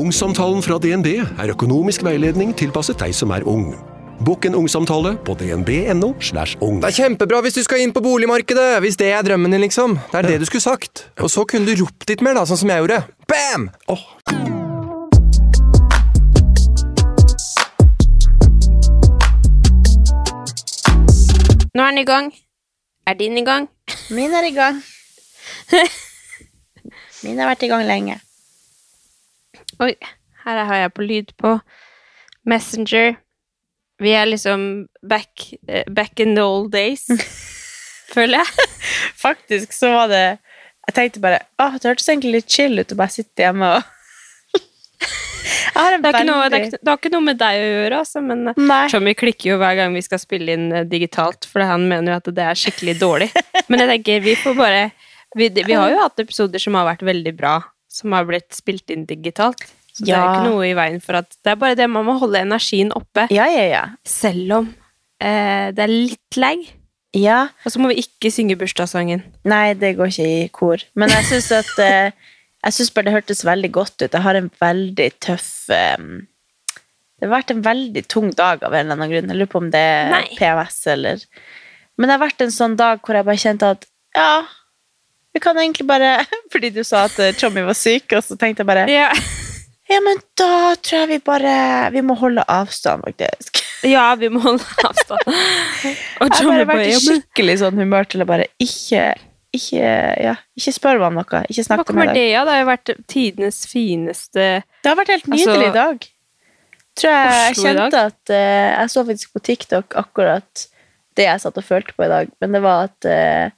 Ungsamtalen fra DNB er økonomisk veiledning tilpasset deg som er ung. Bokk en ungsamtale på dnb.no. slash ung. Det er kjempebra hvis du skal inn på boligmarkedet, hvis det er drømmen din, liksom. Det er det du skulle sagt. Og så kunne du ropt litt mer, da, sånn som jeg gjorde. Bam! Oh. Nå er den i gang. Er din i gang? Min er i gang. Min har vært i gang lenge. Oi, her har jeg på lyd på Messenger. Vi er liksom back, eh, back in the old days, føler jeg. Faktisk så var det Jeg tenkte bare Åh, det hørtes egentlig litt chill ut å bare sitte hjemme og har Det, ikke noe, det, er det har ikke noe med deg å gjøre, altså, men eh, Nei. Tommy klikker jo hver gang vi skal spille inn eh, digitalt, for han mener jo at det er skikkelig dårlig. Men jeg tenker, vi får bare vi, vi har jo hatt episoder som har vært veldig bra, som har blitt spilt inn digitalt. Så det er Ja. ikke noe i veien for at Det er bare det man må holde energien oppe, Ja, ja, ja. selv om eh, det er litt lag. Ja. Og så må vi ikke synge bursdagssangen. Nei, det går ikke i kor. Men jeg syns at eh, Jeg syns bare det hørtes veldig godt ut. Jeg har en veldig tøff eh, Det har vært en veldig tung dag av en eller annen grunn. Jeg lurer på om det er Nei. PMS eller Men det har vært en sånn dag hvor jeg bare kjente at ja, vi kan egentlig bare Fordi du sa at eh, Tommy var syk, og så tenkte jeg bare Ja, Ja, men da tror jeg vi bare Vi må holde avstand, faktisk. ja vi må holde avstand. Og Tommy Jeg har bare vært i skikkelig sånn humør til å bare ikke ikke, ja, ikke spør meg om noe. Ikke snakk med meg. det ja? Det har jo vært tidenes fineste Det har vært helt Altså, nydelig i dag. Tror jeg, jeg kjente at uh, Jeg så faktisk på TikTok akkurat det jeg satt og følte på i dag, men det var at eh,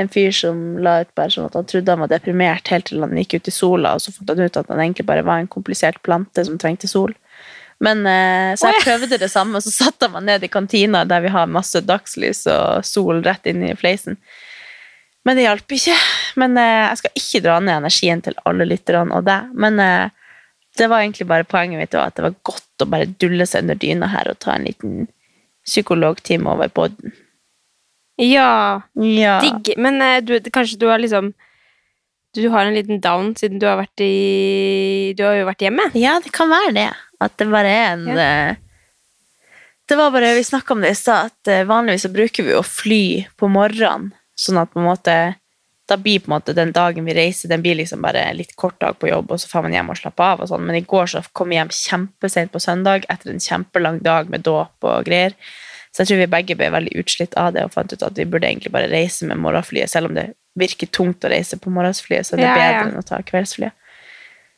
en fyr som la ut bare sånn at han trodde han var deprimert helt til han gikk ut i sola, og så fant han ut at han egentlig bare var en komplisert plante som trengte sol. Men, eh, så jeg prøvde det samme, og så satte jeg meg ned i kantina der vi har masse dagslys og sol rett inn i fleisen. Men det hjalp ikke. Men eh, Jeg skal ikke dra ned energien til alle lytterne og deg. Men eh, det var egentlig bare poenget mitt at det var godt å bare dulle seg under dyna her og ta en liten psykologtime over podden. Ja, Ja. digg. Men eh, du, kanskje du har liksom Du har en liten down siden du har vært i Du har jo vært hjemme. ja, det kan være det. At det bare er en ja. Det var bare, Vi snakka om det i stad, at eh, vanligvis så bruker vi å fly på morgenen. Sånn at på en måte da blir på en måte den dagen vi reiser, den blir liksom bare litt kort dag på jobb, og så får man hjem og slappe av. og sånn. Men i går så kom jeg hjem kjempesent på søndag etter en kjempelang dag med dåp og greier. Så jeg tror vi begge ble veldig utslitt av det og fant ut at vi burde egentlig bare reise med morgenflyet, selv om det virker tungt å reise på morgensflyet, så det er bedre ja. enn å ta kveldsflyet.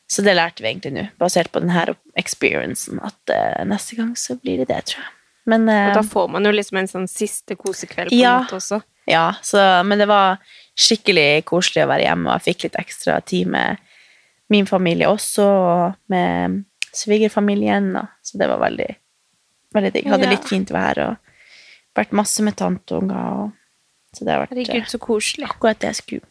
Så det lærte vi egentlig nå, basert på denne experiencen, at uh, neste gang så blir det det, tror jeg. Men uh, Og da får man jo liksom en sånn siste kosekveld på Ja. en måte også. ja, så, men det var skikkelig koselig å være hjemme, og jeg fikk litt ekstra tid med min familie også, og med svigerfamilien, så det var veldig, veldig digg. Hadde litt fint vær, og vært masse med tanteunger, og så det har vært eh, Herregud, så koselig. akkurat det jeg skulle.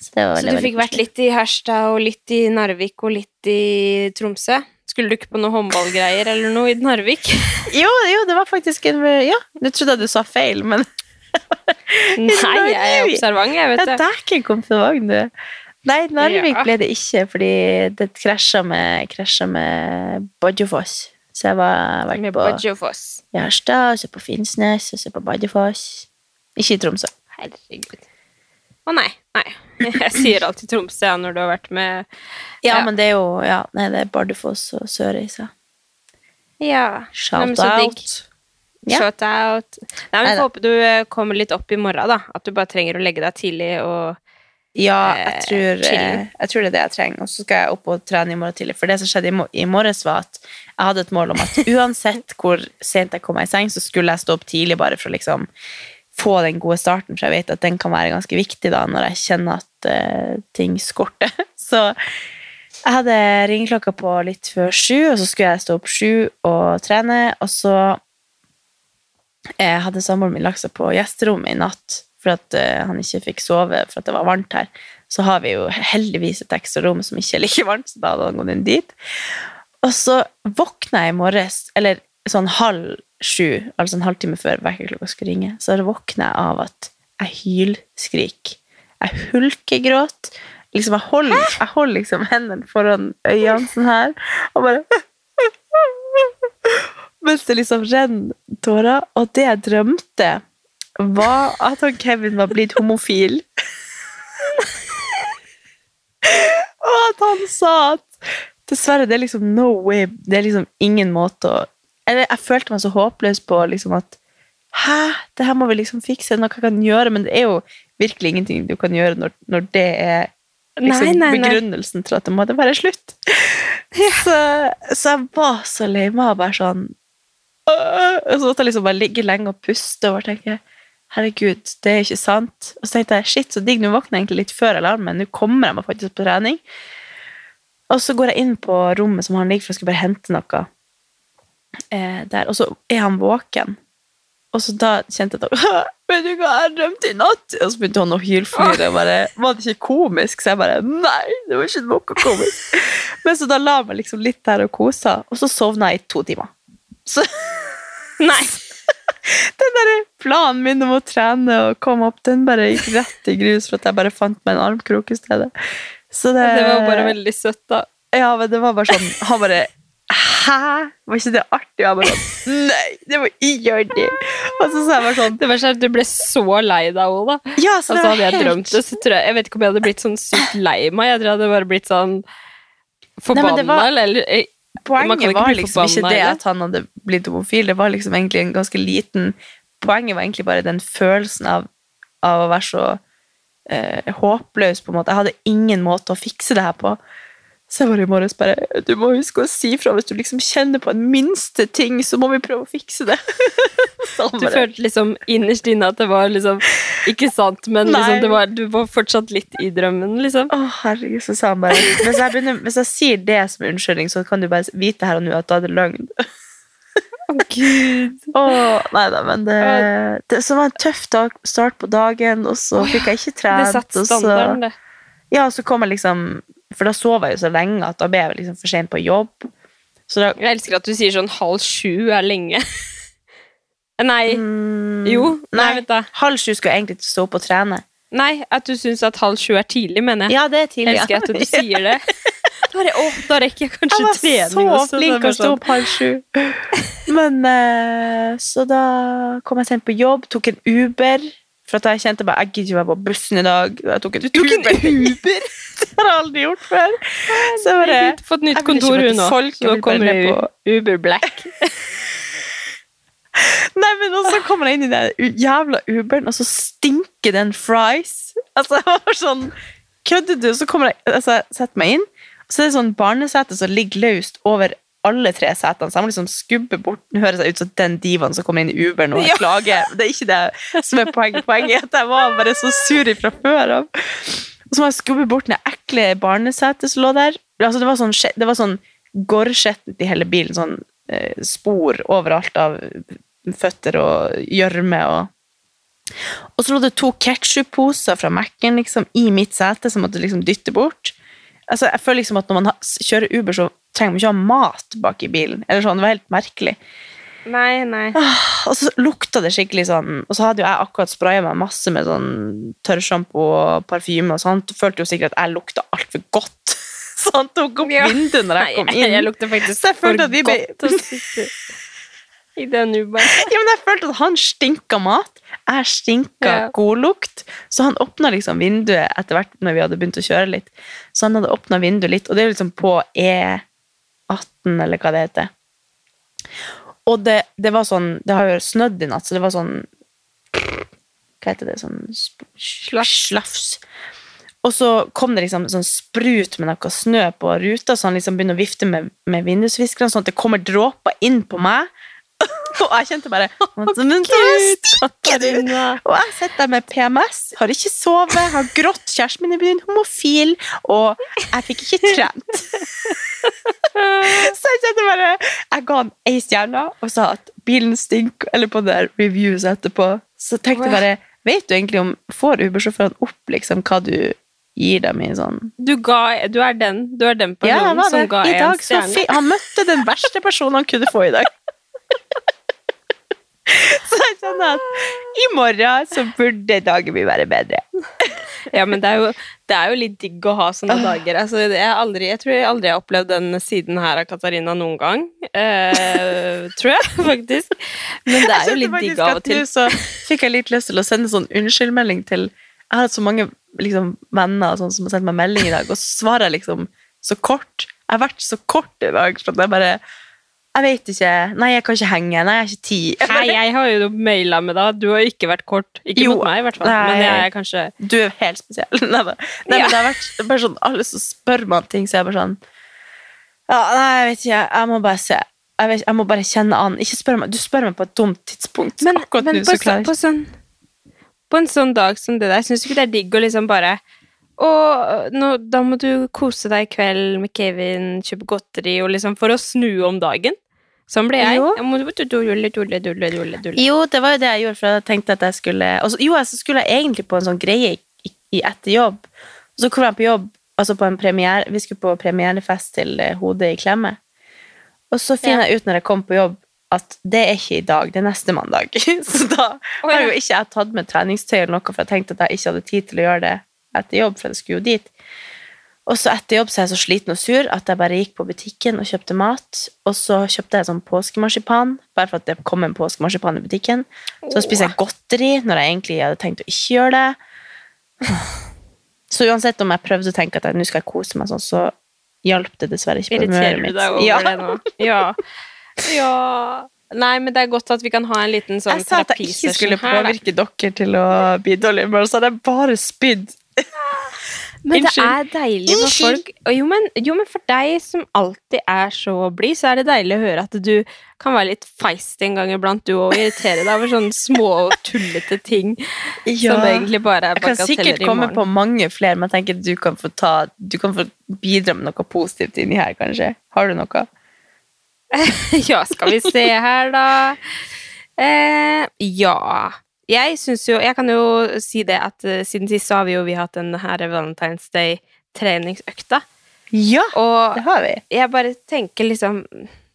Så det Så du fikk vært litt i Herstad og litt i Narvik og litt i Tromsø? Skulle du ikke på noen håndballgreier eller noe i Narvik? Jo, jo, det var faktisk en Ja, du trodde at du sa feil, men Nei, jeg er observant, jeg, Ja, vet du. dæken ikke en vogn, du. Nei, Narvik Ja. ble det ikke, fordi det krasja med, krasja med Badjofoss. Så jeg var vært på Badjofoss. Gjerstad, og så på Finnsnes, og så på Bardufoss. Ikke i Tromsø. Herregud. Å nei, nei. Jeg sier alltid Tromsø ja, når du har vært med Ja, Ja. men det er jo ja, nei, det er Bardufoss og Sørreisa. Ja. Shout men så digg. out. Ja. Shout out. Nei, men. Får håpe du eh, kommer litt opp i morgen, da. At du bare trenger å legge deg tidlig og Ja, jeg Eh, tror, eh, jeg tror det er det jeg trenger. Og så skal jeg opp og trene i morgen tidlig. For det som skjedde i, morges, var at jeg hadde et mål om at uansett hvor sent jeg kom meg i seng, så skulle jeg stå opp tidlig bare for å liksom få den gode starten, for jeg vet at den kan være ganske viktig da, når jeg kjenner at uh, ting skorter. Så Jeg hadde ringeklokka på litt før sju, og så skulle jeg stå opp sju og trene. Og så jeg hadde samboeren min lagt seg på gjesterommet i natt for at eh, han ikke fikk sove for at det var varmt her. Så har vi jo heldigvis et ekstra rom som ikke er like varmt, så da hadde han gått inn dit. Og så våkna jeg i morges, eller sånn halv sju, altså en halvtime før vekkerklokka skulle ringe, så våkna jeg av at jeg hylskrik. Jeg hulkegråt. Liksom, jeg holder, jeg holder liksom hendene foran øynene sånn her, og bare Mens det liksom renner tårer. Og det jeg drømte, var at han Kevin var blitt homofil. og at han sa at dessverre, det er liksom no way, det er liksom ingen måte å Eller jeg følte meg så håpløs på liksom at Hæ, det her må vi liksom fikse, noe jeg kan gjøre, men det er jo virkelig ingenting du kan gjøre når, når det er liksom Nei, nei, nei. begrunnelsen til at det måtte være slutt. Så, så jeg var så lei meg, bare sånn øh, Og så måtte jeg liksom bare ligge lenge og puste og bare tenke Herregud, det er ikke sant. Og så tenkte jeg shit, så digg, nå våkner jeg egentlig litt før alarmen. Nå kommer jeg meg faktisk på trening. Og så går jeg inn på rommet som han ligger for jeg skal bare hente noe eh, der, og så er han våken. Og så da kjente jeg at Vet du hva jeg drømte i natt? Og så begynte han å hylflire. og bare, Var det ikke komisk? Så jeg bare Nei, det var ikke noe komisk. Men så da la jeg meg liksom litt der og kosa, og så sovna jeg i to timer. Så Nei. Den der planen min om å trene og komme opp, den bare gikk rett i grus for at jeg bare fant meg en armkrok i stedet. Så det, Det var bare veldig søtt, da. Ja, men det var bare sånn Han bare Hæ? Var ikke det artig? Og jeg bare sånn Nei, det var artig. Og så sa jeg bare sånn Det var sånn at Du ble så lei deg òg, da. Ja, så Og det så var hadde jeg helt drømt det, så tror jeg Jeg vet ikke om jeg hadde blitt sånn sykt lei meg. Jeg tror jeg hadde bare blitt sånn forbanna, det var- eller, Poenget var liksom ikke det at han hadde blitt homofil, det var liksom egentlig en ganske liten Poenget var egentlig bare den følelsen av, av å være så eh, håpløs, på en måte. Jeg hadde ingen måte å fikse det her på. Så jeg var i morges bare Du må huske å si fra hvis du liksom kjenner på en minste ting, så må vi prøve å fikse det. Du følte liksom innerst inne at det var liksom Ikke sant, men liksom det var, du var fortsatt litt i drømmen, liksom. Å, herregud, så sa han bare hvis jeg, begynner, hvis jeg sier det som unnskyldning, så kan du bare vite her og nå at da er det løgn. Å, gud. Åh, nei da, men det, det Så var en tøff dag, start på dagen, og så fikk jeg ikke Det trent. satte og så- standarden, det. Ja, og så kom jeg liksom For da sov jeg jo så lenge at da ble jeg liksom for sent på jobb. Så da Jeg elsker at du sier sånn halv sju er lenge. Nei. Jo. Nei, Mm, Nei, vent, halv sju skal jeg egentlig ikke stå opp og trene. Nei, at du syns at halv sju er tidlig, mener jeg. Ja, det er tidlig. elsker at du sier det. Da, jeg, å, da rekker jeg kanskje Jeg var trening så flink å stå opp halv sju. Men eh, Så da kom jeg sent på jobb, tok en Uber. For at jeg kjente bare, jeg gidder ikke være på bussen i dag. Jeg tok en Uber. Uber? det har jeg aldri gjort før. Så jeg bare, Jeg fått nytt jeg kontor hun jeg nå kommer ned på- Uber Black. Nei, men så kommer jeg inn i den jævla Uberen, og så stinker den fries. Altså, jeg var sånn Kødder du? Så kommer jeg, altså, jeg setter meg inn, og så er det sånn barnesete som ligger løst over alle tre setene. Så jeg må liksom skubbe bort Nå høres jeg ut som den divaen som kommer inn i Uberen og jeg klager. Det er ikke det som er poenget. Poenget er at jeg var bare så sur fra før av. Og så må jeg skubbe bort det ekle barnesetet som lå der. Altså, det var sånn, det var sånn i hele bilen. Sånn eh, spor overalt av føtter og gjørme og Og så lå det to ketsjupposer fra Mac-en liksom, i mitt sete som måtte liksom dytte bort. Altså, jeg føler liksom at når man kjører Uber, så trenger man ikke ha mat bak i bilen. Eller sånn, Det var helt merkelig. Nei, nei. Og så lukta det skikkelig sånn Og så hadde jo jeg akkurat spraya meg masse med sånn tørrsjampo og parfyme og sånt. Følte jo sikkert at jeg lukta altfor godt. Så han tok opp Ja. vinduet når jeg kom inn. Nei, jeg lukta faktisk jeg for godt ble- å sitte i den Uberen. Ja, men jeg følte at han stinka mat. Jeg stinka Ja. godlukt. Så han åpna liksom vinduet etter hvert når vi hadde begynt å kjøre litt. Så han hadde åpna vinduet litt, og det er liksom på E18, eller hva det heter. Og det, det var sånn Det har jo snødd i natt, så det var sånn Hva heter det? Sånn slafs. Og så kom det liksom sånn sprut med noe snø på ruta, så han liksom begynner å vifte med, med vindusviskerne, sånn at det kommer dråper inn på meg. Og jeg kjente bare Men så stikker du! Og jeg sitter med PMS, har ikke sovet, har grått, kjæresten min er blitt homofil, og jeg fikk ikke trent. Så jeg kjente bare Jeg ga han ei stjerne og sa at bilen stinker, eller på det der reviews etterpå. Så tenkte jeg bare Vet du egentlig om Får Uber-sjåførene opp liksom hva du gir dem i sånn Du, ga, du er den Du er den personen ja, som ga én stjerne. Han møtte den verste personen han kunne få i dag. Så jeg kjenner at i morgen så burde dagen min være bedre. Ja, men det er, jo, det er jo litt digg å ha sånne dager. Altså, jeg, aldri, jeg tror jeg aldri har opplevd den siden her av Katarina noen gang. Eh, tror jeg, faktisk. Men det er jo litt digg av og at til. nå så fikk jeg litt lyst til å sende sånn unnskyldmelding til Jeg har hatt så mange liksom, venner sånn, som har sendt meg melding i dag, og så svarer jeg liksom så kort. Jeg har vært så kort i dag. For at jeg bare Jeg vet ikke. Nei, jeg kan ikke henge. Nei, jeg har ikke tid. Nei, jeg har jo maila med deg. Du har jo ikke vært kort. Ikke Jo, mot meg, i hvert fall. nei. Men jeg er kanskje Du er helt spesiell. Nei, nei Ja. men det har vært bare sånn Alle som spør meg om ting, så jeg bare sånn ja, Nei, jeg vet ikke. Jeg må bare se. Jeg, vet, jeg må bare kjenne an. Ikke spør meg. Du spør meg på et dumt tidspunkt. Men, Akkurat men nå så klarer jeg på, sånn, på en sånn dag som det der, syns du ikke det er digg å liksom bare og nå, da må du kose deg i kveld med Kevin, kjøpe godteri og liksom for å snu om dagen. Sånn ble jeg. Jo. Det var jo det jeg gjorde, for jeg tenkte at jeg skulle så, Jo, så skulle jeg egentlig på en sånn greie i, i, etter jobb. Og så kom jeg på jobb, altså på en premiere, vi skulle på premierefest til eh, Hodet i klemme. Og så finner jeg ut når jeg kom på jobb, at det er ikke i dag, det er neste mandag. så da har jo ikke jeg tatt med treningstøy eller noe, for jeg tenkte at jeg ikke hadde tid til å gjøre det etter jobb, for jeg skulle jo dit. Og så etter jobb så er jeg så sliten og sur at jeg bare gikk på butikken og kjøpte mat. Og så kjøpte jeg sånn påskemarsipan, bare for at det kom en påskemarsipan i butikken. Så spiser jeg godteri når jeg egentlig hadde tenkt å ikke gjøre det. Så uansett om jeg prøvde å tenke at jeg, nå skal jeg kose meg sånn, så hjalp det dessverre ikke på humøret Irriterer du mitt. deg over ja. det nå? Ja. ja. Nei, men det er godt at vi kan ha en liten sånn Jeg sa at jeg ikke skulle skulle her, påvirke dere til å bli dårlig humør, så hadde jeg bare spydd. Men det er deilig for folk jo men, jo, men for deg som alltid er så blid, så er det deilig å høre at du kan være litt feist en gang iblant, du òg. Irritere deg over sånne små og tullete ting som egentlig bare er Jeg kan sikkert komme på mange flere, men jeg tenker at du kan få, ta, du kan få bidra med noe positivt inni her, kanskje. Har du noe? ja, skal vi se her, da. Eh, ja. Jeg syns jo Jeg kan jo si det at uh, siden sist så har vi jo vi hatt den her Valentine's Day-treningsøkta. Ja, Og det har vi. jeg bare tenker liksom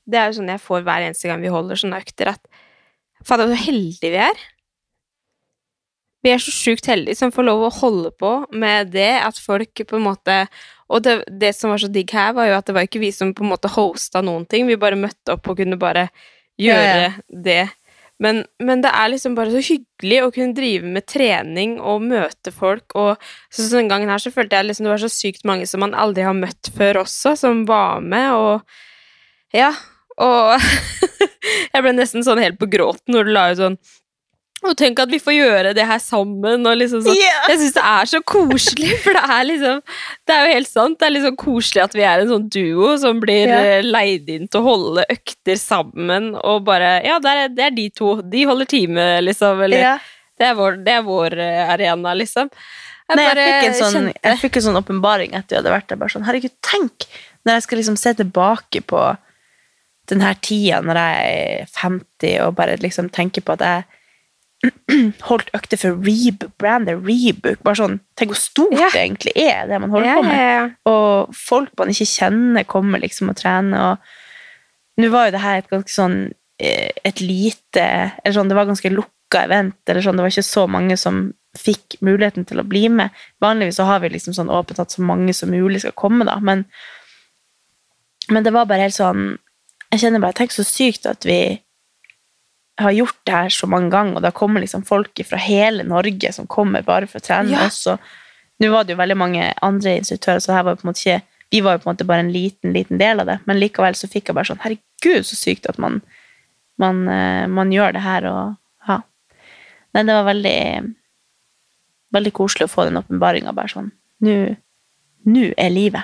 Det er jo sånn jeg får hver eneste gang vi holder sånne økter, at Fader, så heldige vi er. Vi er så sjukt heldige som får lov å holde på med det, at folk på en måte Og det, det som var så digg her, var jo at det var ikke vi som på en måte hosta noen ting, vi bare møtte opp og kunne bare gjøre Ja, det. Men, men det er liksom bare så hyggelig å kunne drive med trening og møte folk. Og så, så den gangen her så følte jeg liksom det var så sykt mange som man aldri har møtt før også, som var med, og ja. Og jeg ble nesten sånn helt på gråten når du la ut sånn og tenk at vi får gjøre det her sammen. Og liksom sånn. Yeah. Jeg syns det er så koselig, for det er liksom Det er jo helt sant. Det er liksom koselig at vi er en sånn duo som blir eh, leid inn til å holde økter sammen, og bare Ja, det er, det er de to. De holder time, liksom. Eller yeah. det, er vår, det er vår eh, arena, liksom. Jeg Nei, jeg fikk en sånn, jeg fikk en sånn åpenbaring etter jeg hadde vært der. Bare sånn, herregud, tenk når jeg skal liksom se tilbake på den her tida når jeg er 50, og bare liksom tenke på at jeg holdt økter for Rebook, brandet Rebook. Bare sånn, Tenk hvor stort Ja. det egentlig er, det man holder Ja, på med. ja, ja. Og folk man ikke kjenner, kommer liksom og trener. Og nå var jo det her et ganske sånn eh, et lite Eller sånn, det var ganske lukka event. eller sånn, Det var ikke så mange som fikk muligheten til å bli med. Vanligvis så har vi liksom sånn åpent at så mange som mulig skal komme, da. Men, men det var bare helt sånn Jeg kjenner bare, Tenk så sykt at vi har gjort det her så mange ganger, og da kommer liksom folk fra hele Norge som kommer bare for å trene Ja. Også. Nå var det jo veldig mange andre instruktører, så var ikke vi var jo på en måte bare en liten liten del av det, men likevel så fikk jeg bare sånn Herregud, så sykt at man, man, eh, man gjør det her. og ja. Nei, det var veldig veldig koselig å få den åpenbaringa. Bare sånn nå er livet.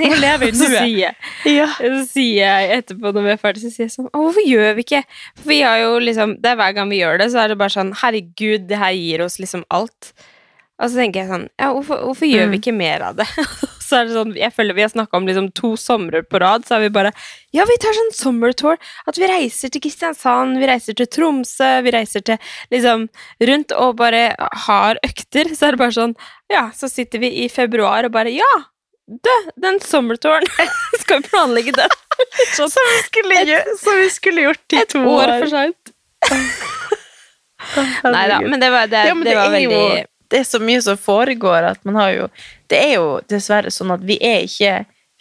Jeg lever i nuet. Ja. Så sier jeg etterpå når vi er ferdige, så sier jeg sånn Å, hvorfor gjør vi ikke For vi har jo liksom Det er hver gang vi gjør det, så er det bare sånn Herregud, det her gir oss liksom alt. Og så tenker jeg sånn Ja, hvorfor, hvorfor gjør vi Mm. ikke mer av det? så så er det sånn, jeg føler vi har snakka om liksom to somre på rad, så er vi bare Ja, vi tar sånn summer tour. At vi reiser til Kristiansand, vi reiser til Tromsø, vi reiser til liksom rundt og bare har økter. Så er det bare sånn Ja, så sitter vi i februar og bare Ja! Du, den sommertouren! Skal vi planlegge den? Som vi skulle, gjø- som vi skulle gjort i to år Et år. for seint. Nei da, men det var, det, Ja, men det var er veldig jo, det er så mye som foregår at man har jo Det er jo dessverre sånn at vi er ikke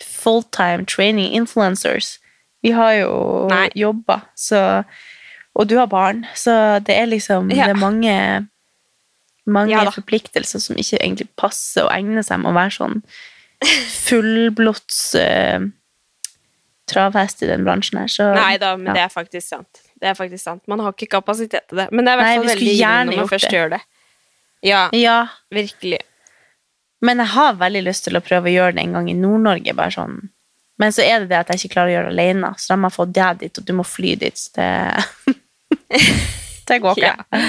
fulltime training influencers. Vi har jo Nei. jobba, så Og du har barn, så det er liksom Ja. Det er mange mange Ja forpliktelser som ikke egentlig passer og egner seg med å være sånn fullblods eh, travhest i den bransjen her. Så, Nei da, men ja. det er faktisk sant. Det er faktisk sant. Man har ikke kapasitet til det. Men det er i hvert fall veldig givende når man først det. gjør det. Ja, Ja, virkelig. Men jeg har veldig lyst til å prøve å gjøre det en gang i Nord-Norge. bare sånn. Men så er det det at jeg ikke klarer å gjøre det alene. Så de har fått deg dit, og du må fly dit. Så det, det går ikke. Ja.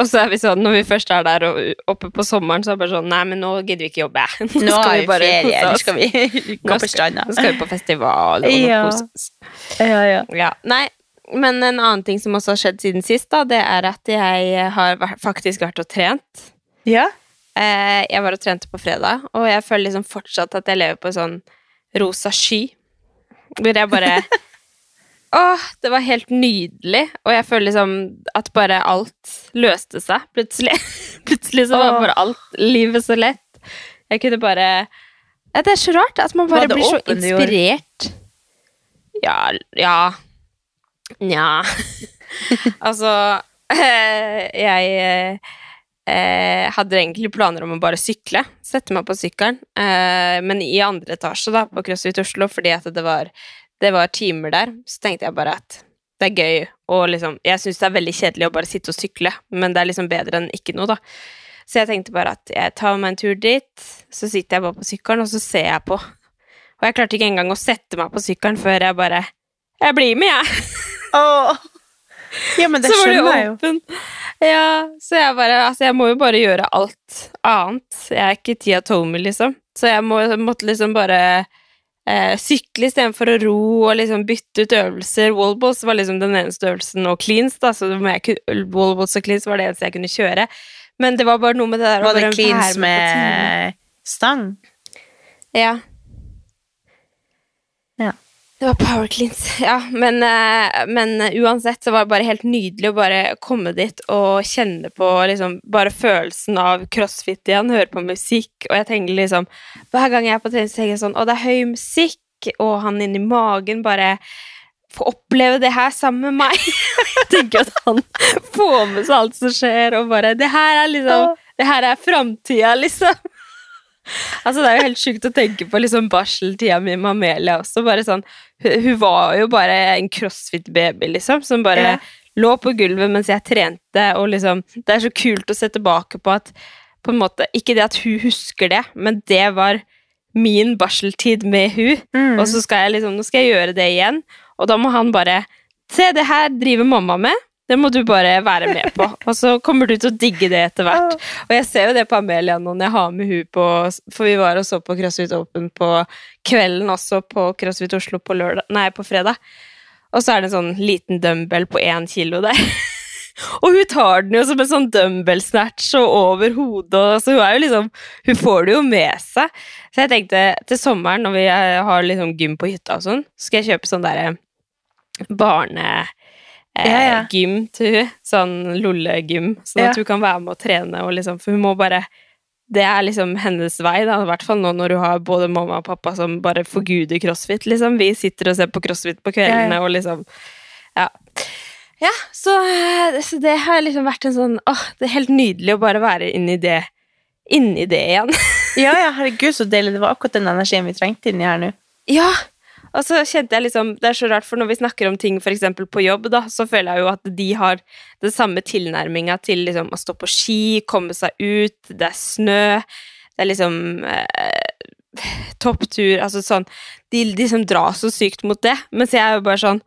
Og så er vi sånn, når vi først er der og oppe på sommeren, så er det bare sånn Nei, men nå gidder vi ikke jobbe. Nå skal har vi bare ferie. Nå skal vi gå på skal- stranda. Nå skal vi på festival og Ja. kose oss. Ja, ja. Ja. Nei, men en annen ting som også har skjedd siden sist, da, det er at jeg har faktisk vært og trent. ja? Eh, jeg var og trente på fredag, og jeg føler liksom fortsatt at jeg lever på en sånn rosa sky. Hvor jeg bare Åh, det var helt nydelig, og jeg føler liksom at bare alt løste seg plutselig. plutselig så var bare alt livet så lett. Jeg kunne bare ja, Det er så rart at man bare blir så inspirert. Ja Ja. Nja. altså Jeg eh, hadde egentlig planer om å bare sykle. Sette meg på sykkelen. Eh, men i andre etasje da, på CrossFit Oslo, fordi at det var, det var timer der, så tenkte jeg bare at det er gøy og liksom Jeg syns det er veldig kjedelig å bare sitte og sykle, men det er liksom bedre enn ikke noe, da. Så jeg tenkte bare at jeg tar meg en tur dit, så sitter jeg bare på sykkelen, og så ser jeg på. Og jeg klarte ikke engang å sette meg på sykkelen før jeg bare Jeg blir med, jeg! Åh. ja, men det skjønner jeg jo. Ja, så jeg bare Altså, jeg må jo bare gjøre alt annet. Jeg er ikke Tia Tomey, liksom. Så jeg må, måtte liksom bare eh, sykle istedenfor å ro og liksom bytte ut øvelser. Wallballs var liksom den eneste øvelsen, og cleans, da, så jeg, wallballs og cleans var det eneste jeg kunne kjøre. Men det var bare noe med det der Var det cleans med stang? Ja. Det var power cleans, ja. Men, eh, men uansett så var det bare helt nydelig å bare komme dit og kjenne på liksom bare følelsen av crossfit igjen, høre på musikk, og jeg tenker liksom Hver gang jeg er på trening, så tenker jeg sånn Å, det er høy musikk, og han inni magen bare få oppleve det her sammen med meg. Jeg tenker at han får med seg alt som skjer, og bare Det her er liksom Det her er framtida, liksom. Altså, det er jo helt sjukt å tenke på liksom barseltida mi med Amelia også. Bare sånn, hun, var jo bare en crossfit-baby, liksom, som bare Ja. lå på gulvet mens jeg trente, og liksom Det er så kult å se tilbake på at på en måte, Ikke det at hun husker det, men det var min barseltid med hun. Mm. Og så skal jeg liksom, nå skal jeg gjøre det igjen, og da må han bare Se, det her driver mamma med. Det må du bare være med på. Og så kommer du til å digge det etter hvert. Og jeg ser jo det på Amelia nå når jeg har med hun på For vi var og så på CrossFit Open på kvelden også på CrossFit Oslo på, lørdag, nei, på fredag. Og så er det en sånn liten dumbbell på én kilo der. og hun tar den jo som en sånn dumbbell-snatch og over hodet, og så hun er jo liksom Hun får det jo med seg. Så jeg tenkte til sommeren, når vi eh, har liksom gym på hytta og sånn, så skal jeg kjøpe sånn derre barne... Eh, Ja, ja. gym til hun, sånn lollegym, sånn at hun kan være med og trene, og liksom, for hun må bare det er liksom hennes vei, da, i hvert fall nå når du har både mamma og pappa som bare forguder crossfit, liksom. Vi sitter og ser på crossfit på kveldene, og liksom Ja. Ja, så, eh, så det har liksom vært en sånn Åh, det er helt nydelig å bare være inni det Inni det igjen. Ja, ja, herregud, så deilig. Det var akkurat den energien vi trengte inni her nå. Ja, og så kjente jeg liksom Det er så rart, for når vi snakker om ting eksempel på jobb, da, så føler jeg jo at de har den samme tilnærminga til liksom å stå på ski, komme seg ut, det er snø, det er liksom eh, topptur Altså sånn De, liksom som drar så sykt mot det. Mens jeg er jo bare sånn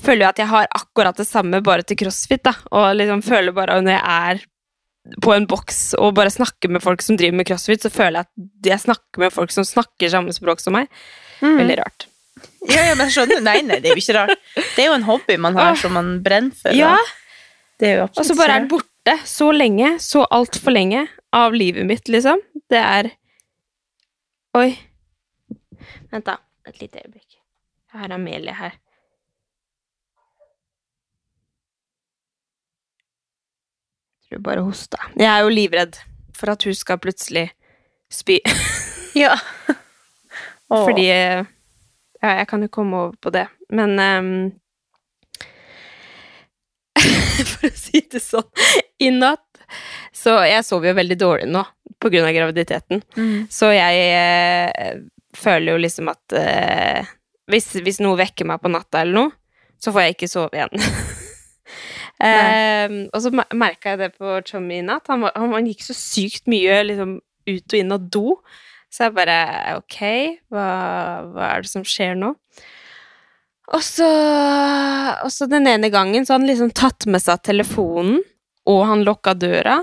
Føler jo at jeg har akkurat det samme, bare til crossfit, da. Og liksom føler bare når jeg er på en boks og bare snakker med folk som driver med crossfit, så føler jeg at jeg snakker med folk som snakker samme språk som meg. Veldig rart. Ja, ja, men skjønner? Nei, nei, det er jo ikke rart. Det er jo en hobby man har som man brenner for. Ja, og så bare er den borte så lenge, så altfor lenge, av livet mitt, liksom. Det er Oi. Vent, da. Et lite øyeblikk. Jeg har Amelie her. Jeg tror bare hosta. Jeg er jo livredd for at hun skal plutselig spy. Ja. Fordi eh, Ja, jeg kan jo komme over på det, men um, For å si det sånn I natt Så jeg sover jo veldig dårlig nå på grunn av graviditeten. Mm. Så jeg eh, føler jo liksom at eh, hvis, hvis noe vekker meg på natta eller noe, så får jeg ikke sove igjen. eh, og så merka jeg det på Chommy i natt. Han, var, han, han gikk så sykt mye liksom, ut og inn av do. Så jeg bare Ok, hva, hva er det som skjer nå? Og så, og så den ene gangen så hadde han liksom tatt med seg telefonen, og han lukka døra.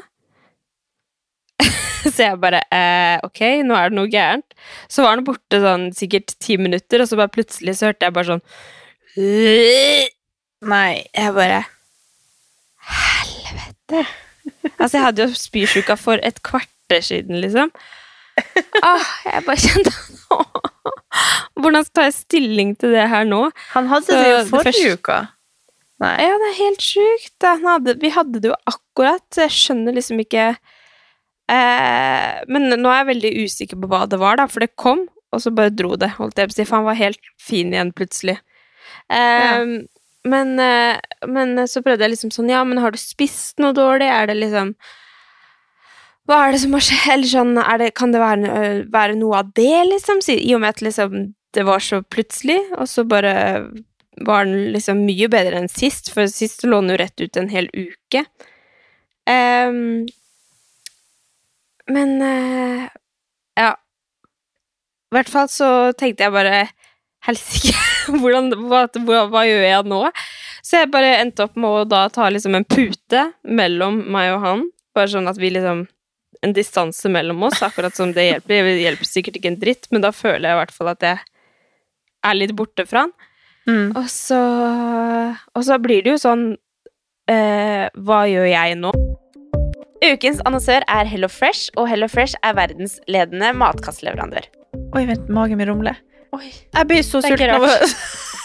så jeg bare eh, Ok, nå er det noe gærent. Så var han borte sånn sikkert ti minutter, og så bare plutselig så hørte jeg bare sånn Nei. Jeg bare Helvete. Altså, jeg hadde jo spysjuka for et kvarter siden, liksom. Ah, jeg bare kjente Hvordan skal jeg stilling til det her nå? Han hadde Så det jo det forrige første- uka. Nei. Ja, det er helt sjukt. Vi hadde det jo akkurat. Jeg skjønner liksom ikke eh, Men nå er jeg veldig usikker på hva det var, da, for det kom, og så bare dro det. holdt jeg på å si, For han var helt fin igjen plutselig. Eh, men, eh, men så prøvde jeg liksom sånn Ja, men har du spist noe dårlig? Er det liksom Hva er det som har skjedd? Eller sånn, det, kan det være, øh, være noe av det, liksom? I og med at liksom det var så plutselig, og så bare var den liksom mye bedre enn sist, for sist lå den jo rett ut en hel uke. Um, men uh, ja. I hvert fall så tenkte jeg bare Helsike, hva, hva gjør jeg nå? Så jeg bare endte opp med å da ta liksom en pute mellom meg og han, bare sånn at vi liksom En distanse mellom oss, akkurat som det hjelper. Det hjelper sikkert ikke en dritt, men da føler jeg i hvert fall at jeg er litt borte fra han. Mm. Og så, og så blir det jo sånn eh, Hva gjør jeg nå? Ukens annonsør er Hello Fresh, og Hello Fresh er verdensledende matkastleverandør. Oi, vent, magen min rumler. Jeg blir så sulten av å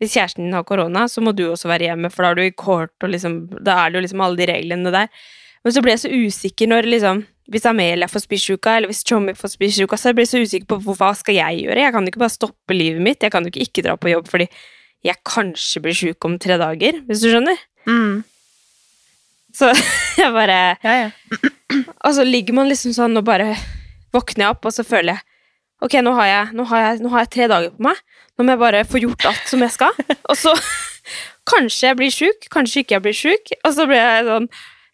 Hvis kjæresten din har korona, så må du også være hjemme, for da er du i court, og liksom Da er det jo liksom alle de reglene der. Men så blir jeg så usikker når liksom hvis Amelia får spysjuka, eller hvis Chommy får spysjuka, så blir jeg så usikker på hva skal jeg gjøre. Jeg kan jo ikke bare stoppe livet mitt. Jeg kan jo ikke ikke dra på jobb fordi jeg kanskje blir sjuk om tre dager, hvis du skjønner. Mm. Så jeg bare Ja, ja. Og så ligger man liksom sånn og bare våkner jeg opp, og så føler jeg Ok, nå har jeg, nå har jeg, nå har jeg tre dager på meg. Nå må jeg bare få gjort alt som jeg skal. Og så kanskje jeg blir sjuk, kanskje ikke jeg blir sjuk. Og så blir jeg sånn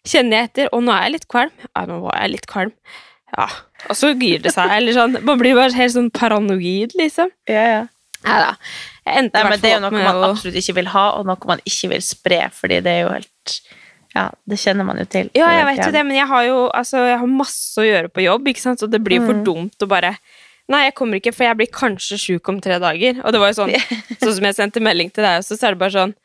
Kjenner jeg etter, og nå er jeg litt kvalm. Ja, nå var jeg litt kvalm. Ja. Og så gir det seg, eller sånn. Man blir bare helt sånn paranoid, liksom. ja, ja. ja da. Jeg endte Nei, men det er jo noe man å absolutt ikke vil ha, og noe man ikke vil spre, fordi det er jo helt Ja, det kjenner man jo til. Ja, jeg vet jo det, men jeg har jo altså, jeg har masse å gjøre på jobb, ikke sant? så det blir for Mm. dumt å bare Nei, jeg kommer ikke, for jeg blir kanskje sjuk om tre dager. Og det var jo sånn, sånn som jeg sendte melding til deg også, så er det bare sånn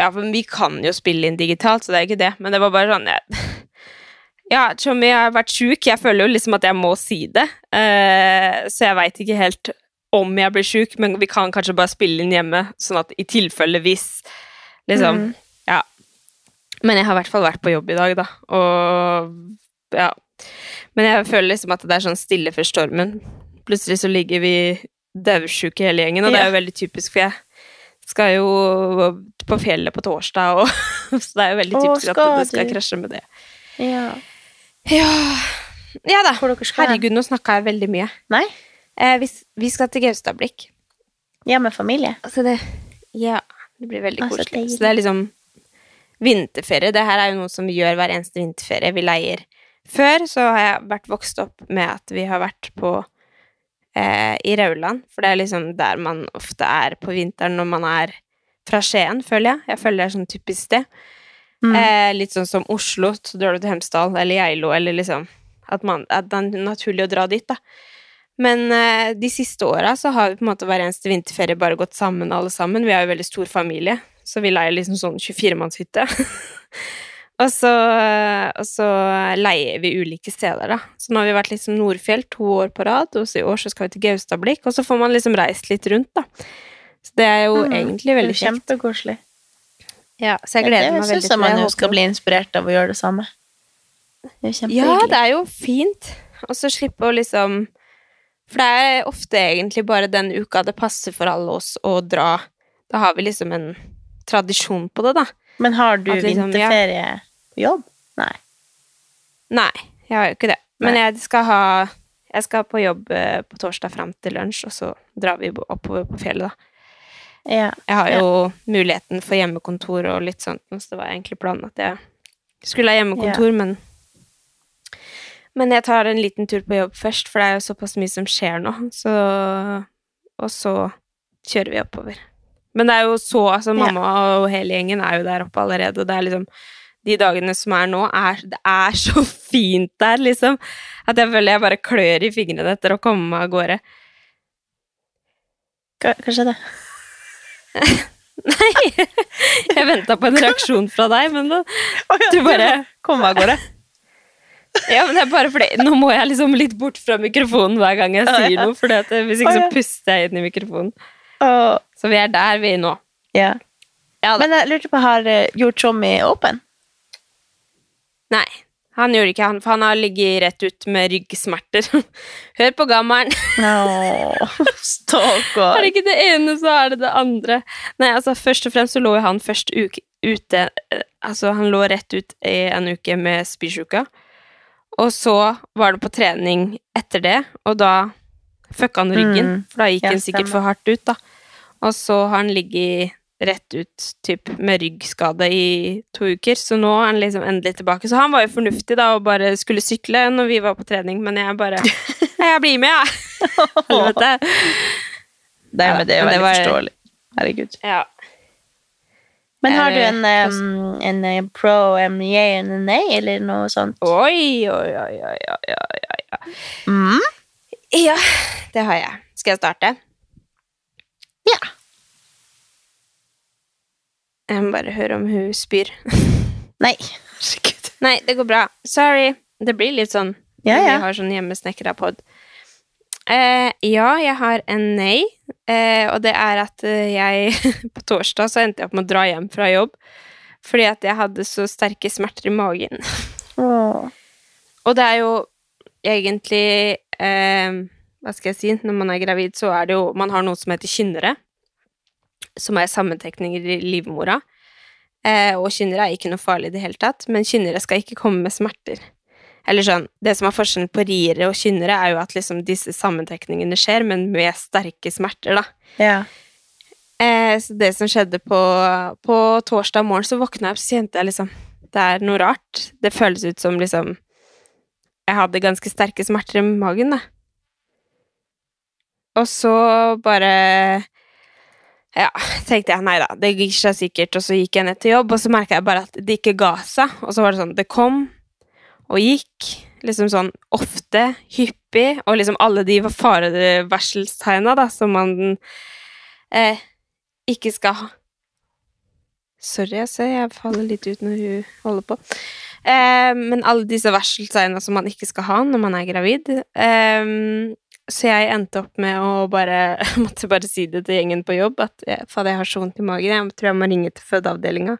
Ja, for vi kan jo spille inn digitalt, så det er ikke det, men det var bare sånn jeg, Ja, Tjommi har vært sjuk, jeg føler jo liksom at jeg må si det, Uh, så jeg veit ikke helt om jeg blir sjuk, men vi kan kanskje bare spille inn hjemme, sånn at i tilfelle hvis Liksom. Mm. Ja. Men jeg har i hvert fall vært på jobb i dag, da. Og ja. Men jeg føler liksom at det er sånn stille før stormen. Plutselig så ligger vi daudsjuke hele gjengen, og det er jo veldig typisk, for jeg skal jo på fjellet på torsdag, og så det er jo veldig typisk at du det skal krasje med det. Ja. Ja, ja da. Herregud, nå snakka jeg veldig mye. Nei? Eh, vi, vi skal til Gaustablikk. Ja, med familie? Altså det Ja, det blir veldig altså, koselig. Det Så det er liksom vinterferie. Det her er jo noe som vi gjør hver eneste vinterferie. Vi leier. Før så har jeg vært vokst opp med at vi har vært på eh, i Rauland, for det er liksom der man ofte er på vinteren når man er fra Skien, føler jeg. Jeg føler det er sånn typisk sted. Mm. Eh, litt sånn som Oslo, så drar du til Hemsedal eller Geilo, eller liksom At, man, at det er naturlig å dra dit, da. Men eh, de siste åra så har vi på en måte hver eneste vinterferie bare gått sammen, alle sammen. Vi er jo veldig stor familie, så vi leier liksom sånn 24-mannshytte. og, så, og så leier vi ulike steder, da. Så nå har vi vært liksom Nordfjell to år på rad, og så i år så skal vi til Gaustablikk, og så får man liksom reist litt rundt, da. Så det er jo Mm, egentlig veldig kjekt. Kjempekoselig. Ja, så jeg gleder det meg veldig syns jeg man jo skal bli inspirert av å gjøre det samme. Det er Ja, det er jo fint. Og så slippe å liksom For det er ofte egentlig bare den uka det passer for alle oss å dra. Da har vi liksom en tradisjon på det, da. Men har du liksom, vinterferie på jobb? Nei. Nei, jeg har jo ikke det. Men jeg skal ha Jeg skal på jobb eh, på torsdag fram til lunsj, og så drar vi oppover på fjellet, da. Ja. Jeg har jo muligheten for hjemmekontor og litt sånt, så det var egentlig planen at jeg skulle ha hjemmekontor, men Men jeg tar en liten tur på jobb først, for det er jo såpass mye som skjer nå, så Og så kjører vi oppover. Men det er jo så Altså, mamma og hele gjengen er jo der oppe allerede, og det er liksom De dagene som er nå, er Det er så fint der, liksom, at jeg føler jeg bare klør i fingrene etter å komme meg av gårde. Hva, hva skjedde? Nei, jeg venta på en reaksjon fra deg, men da Du bare Kom av gårde. Ja, men det er bare fordi Nå må jeg liksom litt bort fra mikrofonen hver gang jeg sier noe, for hvis ikke så puster jeg inn i mikrofonen. Og, Så vi er der vi er nå. ja. Ja. Men jeg lurte på, har eh, gjort Tommy åpen? Nei, han gjorde ikke han, for han har ligget rett ut med ryggsmerter. Hør på gammelen. Oh, Stakkar. Er det ikke det ene, så er det det andre. Nei, altså først og fremst så lå han først uke, ute eh, Altså, han lå rett ut i en uke med spysjuka. Og så var det på trening etter det, og da fucka han ryggen. Mm. For da gikk han sikkert for hardt ut, da. Og så har han ligget rett ut typ, med ryggskade i to uker, så nå er han liksom endelig tilbake. Så han var jo fornuftig da og bare skulle sykle når vi var på trening, men jeg bare Jeg blir med, jeg! Helvete. Det, men det er jo det veldig var- forståelig. Herregud. Ja. Men har du Eh, en, en pro, en yay nei, eller noe sånt? Oi, oi, oi, oi, oi, oi. Mm? Ja, det har jeg. Skal jeg starte? Ja. Jeg må bare høre om hun spyr. Nei. Nei, det går bra. Sorry. Det blir litt sånn Ja, ja. vi har sånn hjemmesnekra pod. Eh, ja, jeg har en nei, eh, og det er at eh, jeg På torsdag så endte jeg opp med å dra hjem fra jobb fordi at jeg hadde så sterke smerter i magen. Åh. Og det er jo egentlig eh, Hva skal jeg si? Når man er gravid, så er det jo Man har noe som heter kynnere, som er sammentrekninger i livmora. Eh, og kynnere er ikke noe farlig i det hele tatt, men kynnere skal ikke komme med smerter. Eller sånn, Det som er forskjellen på riere og kynnere, er jo at liksom disse sammentrekningene skjer, men med sterke smerter, da. Ja. Eh, så det som skjedde på, på torsdag morgen, så våkna jeg opp, så kjente jeg liksom Det er noe rart. Det føles ut som liksom Jeg hadde ganske sterke smerter i magen, da. Og så bare Ja, tenkte jeg nei da, det gir seg sikkert, og så gikk jeg ned til jobb, og så merka jeg bare at det ikke ga seg, og så var det sånn Det kom og gikk, liksom sånn ofte, hyppig, og liksom alle de farevarselstegna, da, som man eh, ikke skal ha. Sorry, jeg ser jeg faller litt ut når hun holder på. Eh, men alle disse varseltegna som man ikke skal ha når man er gravid. Eh, så jeg endte opp med å bare Måtte bare si det til gjengen på jobb at jeg, fader, jeg har så vondt i magen, jeg tror jeg må ringe til fødeavdelinga.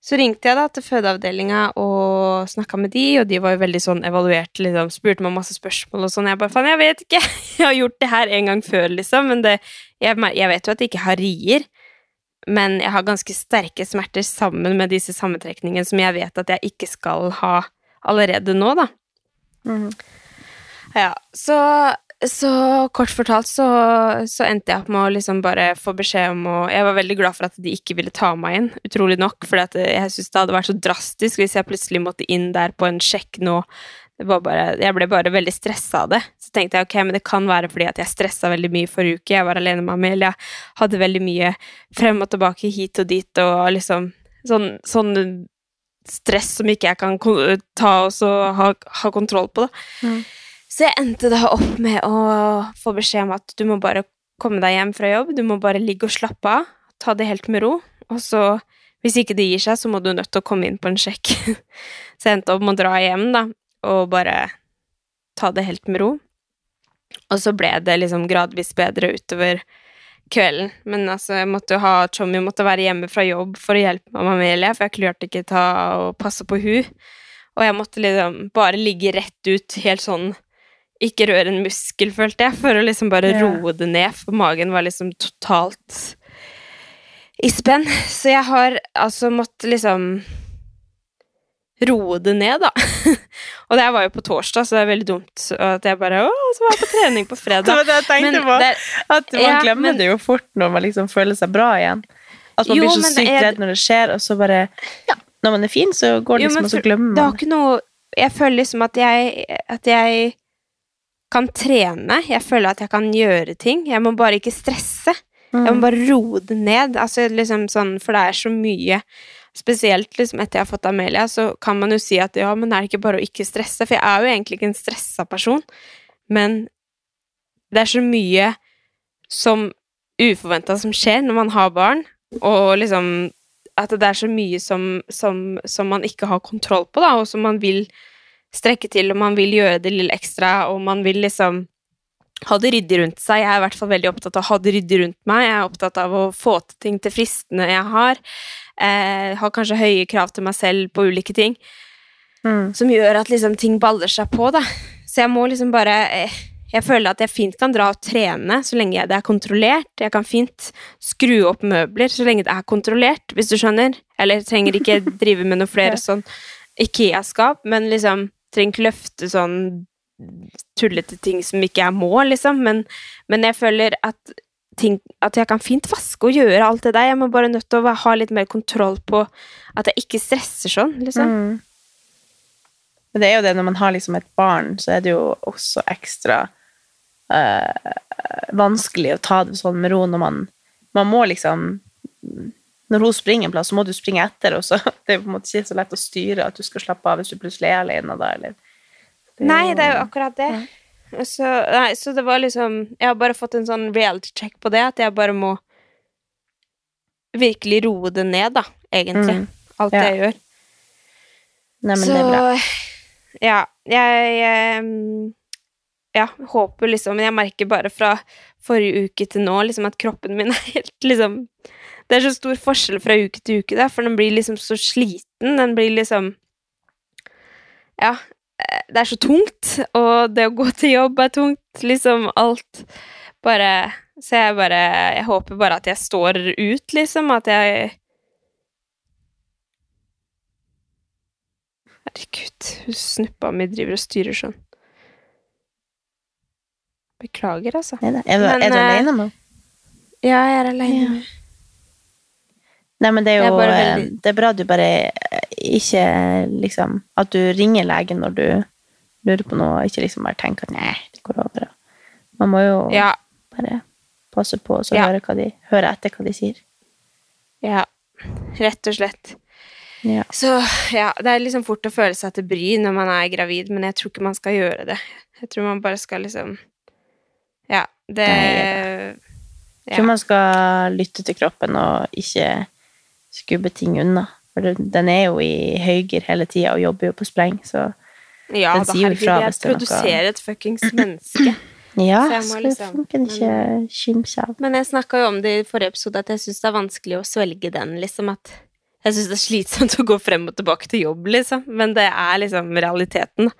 Så ringte jeg da til fødeavdelinga og snakka med de, og de var jo veldig sånn evaluert, liksom, spurte meg masse spørsmål og sånn. Jeg bare faen, jeg vet ikke, jeg har gjort det her en gang før, liksom, men det, jeg, jeg vet jo at jeg ikke har rier. Men jeg har ganske sterke smerter sammen med disse sammentrekningene som jeg vet at jeg ikke skal ha allerede nå, da. Mm. Ja, så, så kort fortalt så, så endte jeg opp med å liksom bare få beskjed om å Jeg var veldig glad for at de ikke ville ta meg inn, utrolig nok, for jeg syntes det hadde vært så drastisk hvis jeg plutselig måtte inn der på en sjekk nå. Det var bare, jeg ble bare veldig stressa av det. Så tenkte jeg ok, men det kan være fordi at jeg stressa veldig mye forrige uke. Jeg var alene med Amelia, hadde veldig mye frem og tilbake hit og dit, og liksom sånn, sånn stress som ikke jeg kan ta og så ha, ha kontroll på, da. Mm. Så jeg endte da opp med å få beskjed om at du må bare komme deg hjem fra jobb, du må bare ligge og slappe av, ta det helt med ro, og så, hvis ikke det gir seg, så må du nødt til å komme inn på en sjekk. Så jeg endte opp med å dra hjem, da, og bare ta det helt med ro. Og så ble det liksom gradvis bedre utover kvelden. Men altså, jeg måtte ha Tommy måtte være hjemme fra jobb for å hjelpe mamma Amelia, for jeg klarte ikke ta og passe på hun. Og jeg måtte liksom bare ligge rett ut, helt sånn ikke røre en muskel, følte jeg, for å liksom bare yeah. roe det ned, for magen var liksom totalt i spenn. Så jeg har altså måttet liksom roe det ned, da. og det var jo på torsdag, så det er veldig dumt at jeg bare Å, så var jeg på trening på Det fredag. var det jeg tenkte Men på. det, At man Ja, glemmer men- det jo fort når man liksom føler seg bra igjen. At man Jo, blir så sykt redd når det skjer, og så bare Ja, når man er fin, så går det liksom, og så glemmer man. Det har ikke noe Jeg føler liksom at jeg At jeg kan trene. Jeg føler at jeg kan gjøre ting. Jeg må bare ikke stresse. Jeg må Mm. bare roe det ned. Altså liksom sånn, for det er så mye Spesielt liksom etter jeg har fått Amelia, så kan man jo si at ja, men er det ikke bare å ikke stresse? For jeg er jo egentlig ikke en stressa person, men det er så mye som uforventa som skjer når man har barn, og liksom at det er så mye som, som, som man ikke har kontroll på, da, og som man vil strekke til, og man vil gjøre det lille ekstra, og man vil liksom ha det ryddig rundt seg. Jeg er i hvert fall veldig opptatt av å ha det ryddig rundt meg. Jeg er opptatt av å få til ting til fristene jeg har. Eh, har kanskje høye krav til meg selv på ulike ting, Mm. som gjør at liksom ting baller seg på, da. Så jeg må liksom bare eh, Jeg føler at jeg fint kan dra og trene så lenge det er kontrollert. Jeg kan fint skru opp møbler så lenge det er kontrollert, hvis du skjønner. Eller jeg trenger ikke drive med noe flere sånn Ikea-skap, men liksom trenger ikke løfte sånn tullete ting som ikke jeg må, liksom. Men, men jeg føler at ting, at jeg kan fint vaske og gjøre alt det der. Jeg må bare nødt til å ha litt mer kontroll på at jeg ikke stresser sånn, liksom. Mm. Men det er jo det, når man har liksom et barn, så er det jo også ekstra øh, vanskelig å ta det sånn med ro når man Man må liksom Når hun springer en plass, så må du springe etter, og så det er på en måte ikke så lett å styre at du skal slappe av hvis du plutselig er alene da, eller det Nei, det er jo akkurat det. Så, nei, så det var liksom Jeg har bare fått en sånn reality check på det, at jeg bare må virkelig roe det ned, da, egentlig. Mm. Alt Ja. jeg gjør. Nei, men så det er bra. ja, jeg jeg Ja, håper liksom Men jeg merker bare fra forrige uke til nå liksom at kroppen min er helt liksom Det er så stor forskjell fra uke til uke, da, for den blir liksom så sliten. Den blir liksom Ja. Det er så tungt, og det å gå til jobb er tungt. Liksom alt bare Så jeg bare Jeg håper bare at jeg står ut, liksom. At jeg Herregud, hun snuppa mi driver og styrer sånn. Beklager, altså. Er, det, er, du, Men, er du eh, alene nå? Ja, jeg er aleine. Ja. Nei, men det er jo er eh, veldig- Det er bra du bare ikke liksom At du ringer legen når du lurer på noe, og ikke liksom bare tenker at nei, det går over. Man må jo Ja, bare passe på og så Ja. høre, de, høre etter hva de sier. ja. Rett og slett. Ja. Så ja, det er liksom fort å føle seg til bry når man er gravid, men jeg tror ikke man skal gjøre det. Jeg tror man bare skal liksom Ja, det Jeg Ja. tror man skal lytte til kroppen og ikke skubbe ting unna. For den er jo i høygir hele tida og jobber jo på spreng, så Ja, Den sier jo herregud, fra jeg hvis det er noe- produserer et fuckings menneske. ja, jeg så liksom- man ikke skimse av. Men jeg snakka jo om det i forrige episode, at jeg syns det er vanskelig å svelge den, liksom. At jeg syns det er slitsomt å gå frem og tilbake til jobb, liksom. Men det er liksom realiteten. da.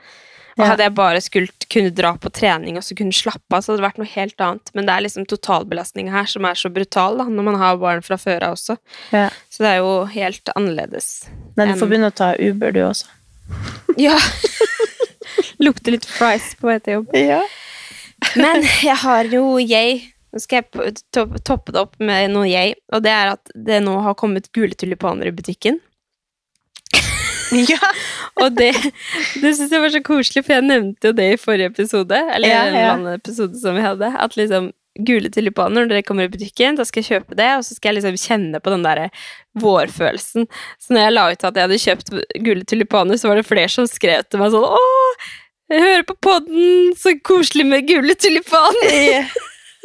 Og hadde jeg bare skulle kunne dra på trening og så kunne slappe av, så hadde det vært noe helt annet. Men det er liksom totalbelastninga her som er så brutal, da, når man har barn fra før av også. Ja. Så det er jo helt annerledes. Nei, du får begynne å ta Uber, du også. Ja. Lukter litt fries på vei til jobb. Ja. Men jeg har jo jeg Nå skal jeg toppe det opp med noe jeg, og det er at det nå har kommet gule tulipaner i butikken. Og det, det syns jeg var så koselig, for jeg nevnte jo det i forrige episode, eller Ja, ja. en annen episode som vi hadde, at liksom gule tulipaner, når dere kommer i butikken, da skal jeg kjøpe det, og så skal jeg liksom kjenne på den derre vårfølelsen. Så når jeg la ut at jeg hadde kjøpt gule tulipaner, så var det flere som skrev til meg sånn Åh, jeg hører på podden, så koselig med gule tulipaner!